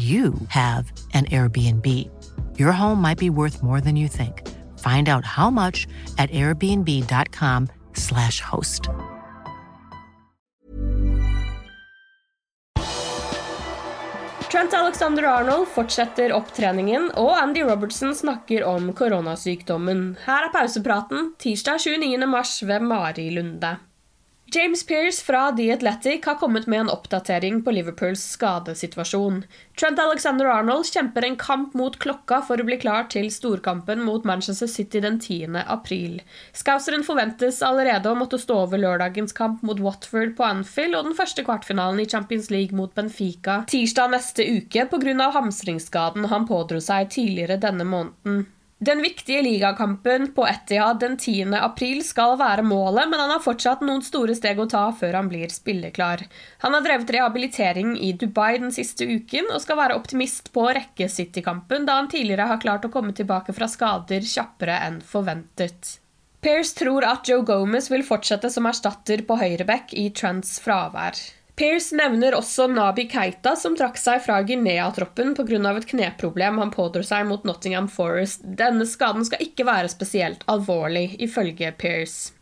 you have an Airbnb. Your home might be worth more than you think. Find out how much at airbnb.com/slash host. Trent Alexander Arnold fortsetter opptreningen, og Andy Robertson snakker om koronasykdommen. Her er pausepraten tirsdag 29. mars ved Mari Lunde. James Pearce fra The Athletic har kommet med en oppdatering på Liverpools skadesituasjon. Trent Alexander-Arnold kjemper en kamp mot klokka for å bli klar til storkampen mot Manchester City den 10. april. Scouseren forventes allerede å måtte stå over lørdagens kamp mot Watford på Anfield og den første kvartfinalen i Champions League mot Benfica tirsdag neste uke pga. hamstringsskaden han pådro seg tidligere denne måneden. Den viktige ligakampen på Etihad den 10. april skal være målet, men han har fortsatt noen store steg å ta før han blir spilleklar. Han har drevet rehabilitering i Dubai den siste uken og skal være optimist på å rekke City-kampen, da han tidligere har klart å komme tilbake fra skader kjappere enn forventet. Pearce tror at Joe Gomez vil fortsette som erstatter på høyreback i Trents fravær. Pearce nevner også Nabi Keita, som trakk seg fra Guinea-troppen pga. et kneproblem han pådro seg mot Nottingham Forest. Denne skaden skal ikke være spesielt alvorlig, ifølge Pearce.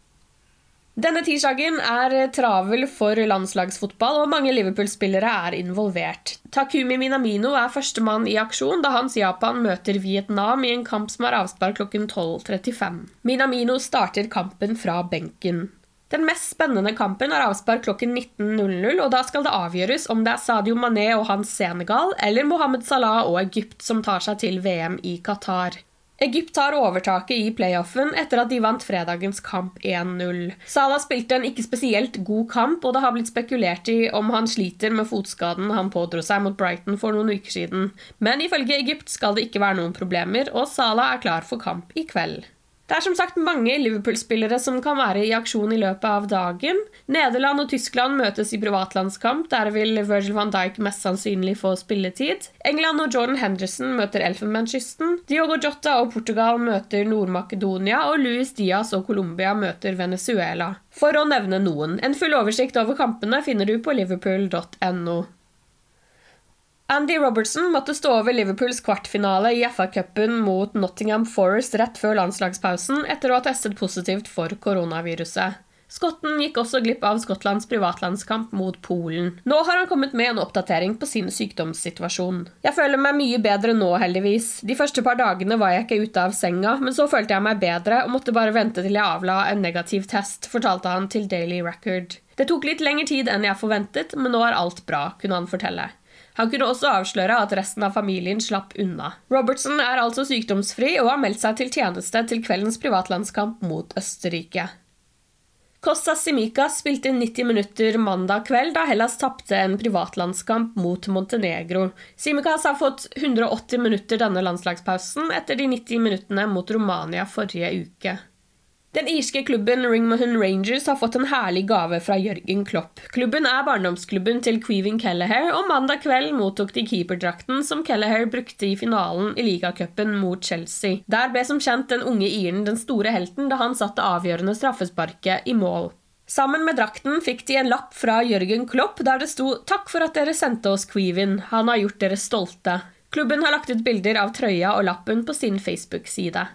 Denne tirsdagen er travel for landslagsfotball, og mange Liverpool-spillere er involvert. Takumi Minamino er førstemann i aksjon da hans Japan møter Vietnam i en kamp som har avspark klokken 12.35. Minamino starter kampen fra benken. Den mest spennende kampen har avspark klokken 19.00, og da skal det avgjøres om det er Sadio Mané og hans Senegal eller Mohammed Salah og Egypt som tar seg til VM i Qatar. Egypt tar overtaket i playoffen etter at de vant fredagens kamp 1-0. Salah spilte en ikke spesielt god kamp, og det har blitt spekulert i om han sliter med fotskaden han pådro seg mot Brighton for noen uker siden. Men ifølge Egypt skal det ikke være noen problemer, og Salah er klar for kamp i kveld. Det er som sagt mange Liverpool-spillere som kan være i aksjon i løpet av dagen. Nederland og Tyskland møtes i privatlandskamp. Der vil Virgil van Dijk mest sannsynlig få spilletid. England og Jordan Henderson møter Elfenbenskysten. Diogo Jota og Portugal møter Nord-Makedonia. Og Luis Diaz og Colombia møter Venezuela. For å nevne noen. En full oversikt over kampene finner du på liverpool.no. Andy Robertson måtte stå over Liverpools kvartfinale i FA-cupen mot Nottingham Forest rett før landslagspausen etter å ha testet positivt for koronaviruset. Skotten gikk også glipp av Skottlands privatlandskamp mot Polen. Nå har han kommet med en oppdatering på sin sykdomssituasjon. Jeg føler meg mye bedre nå, heldigvis. De første par dagene var jeg ikke ute av senga, men så følte jeg meg bedre og måtte bare vente til jeg avla en negativ test, fortalte han til Daily Record. Det tok litt lengre tid enn jeg forventet, men nå er alt bra, kunne han fortelle. Han kunne også avsløre at resten av familien slapp unna. Robertson er altså sykdomsfri og har meldt seg til tjeneste til kveldens privatlandskamp mot Østerrike. Costa Simicas spilte 90 minutter mandag kveld da Hellas tapte en privatlandskamp mot Montenegro. Simicas har fått 180 minutter denne landslagspausen etter de 90 minuttene mot Romania forrige uke. Den irske klubben Ringmahon Rangers har fått en herlig gave fra Jørgen Klopp. Klubben er barndomsklubben til Queven Kelleher, og mandag kveld mottok de keeperdrakten som Kelleher brukte i finalen i ligacupen mot Chelsea. Der ble som kjent den unge iren den store helten da han satte avgjørende straffesparket i mål. Sammen med drakten fikk de en lapp fra Jørgen Klopp der det sto 'Takk for at dere sendte oss Queven. Han har gjort dere stolte'. Klubben har lagt ut bilder av trøya og lappen på sin Facebook-side.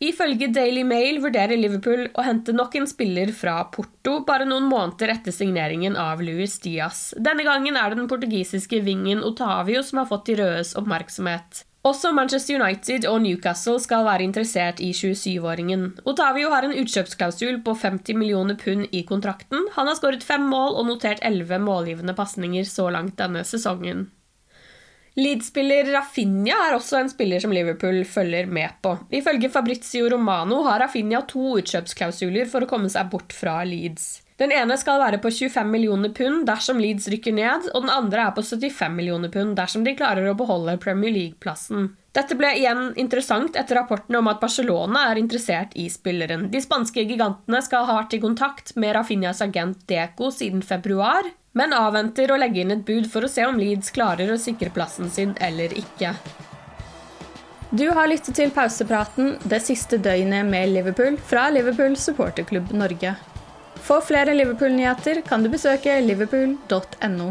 Ifølge Daily Mail vurderer Liverpool å hente nok en spiller fra Porto bare noen måneder etter signeringen av Luis Diaz. Denne gangen er det den portugisiske vingen Otavio som har fått de rødes oppmerksomhet. Også Manchester United og Newcastle skal være interessert i 27-åringen. Otavio har en utkjøpsklausul på 50 millioner pund i kontrakten. Han har skåret fem mål og notert elleve målgivende pasninger så langt denne sesongen. Leeds-spiller Rafinha er også en spiller som Liverpool følger med på. Ifølge Fabrizio Romano har Rafinha to utkjøpsklausuler for å komme seg bort fra Leeds. Den ene skal være på 25 millioner pund dersom Leeds rykker ned, og den andre er på 75 millioner pund dersom de klarer å beholde Premier League-plassen. Dette ble igjen interessant etter rapportene om at Barcelona er interessert i spilleren. De spanske gigantene skal ha vært i kontakt med Rafinhas agent Deco siden februar, men avventer å legge inn et bud for å se om Leeds klarer å sikre plassen sin eller ikke. Du har lyttet til pausepraten det siste døgnet med Liverpool fra Liverpool supporterklubb Norge. For flere Liverpool-nyheter kan du besøke liverpool.no.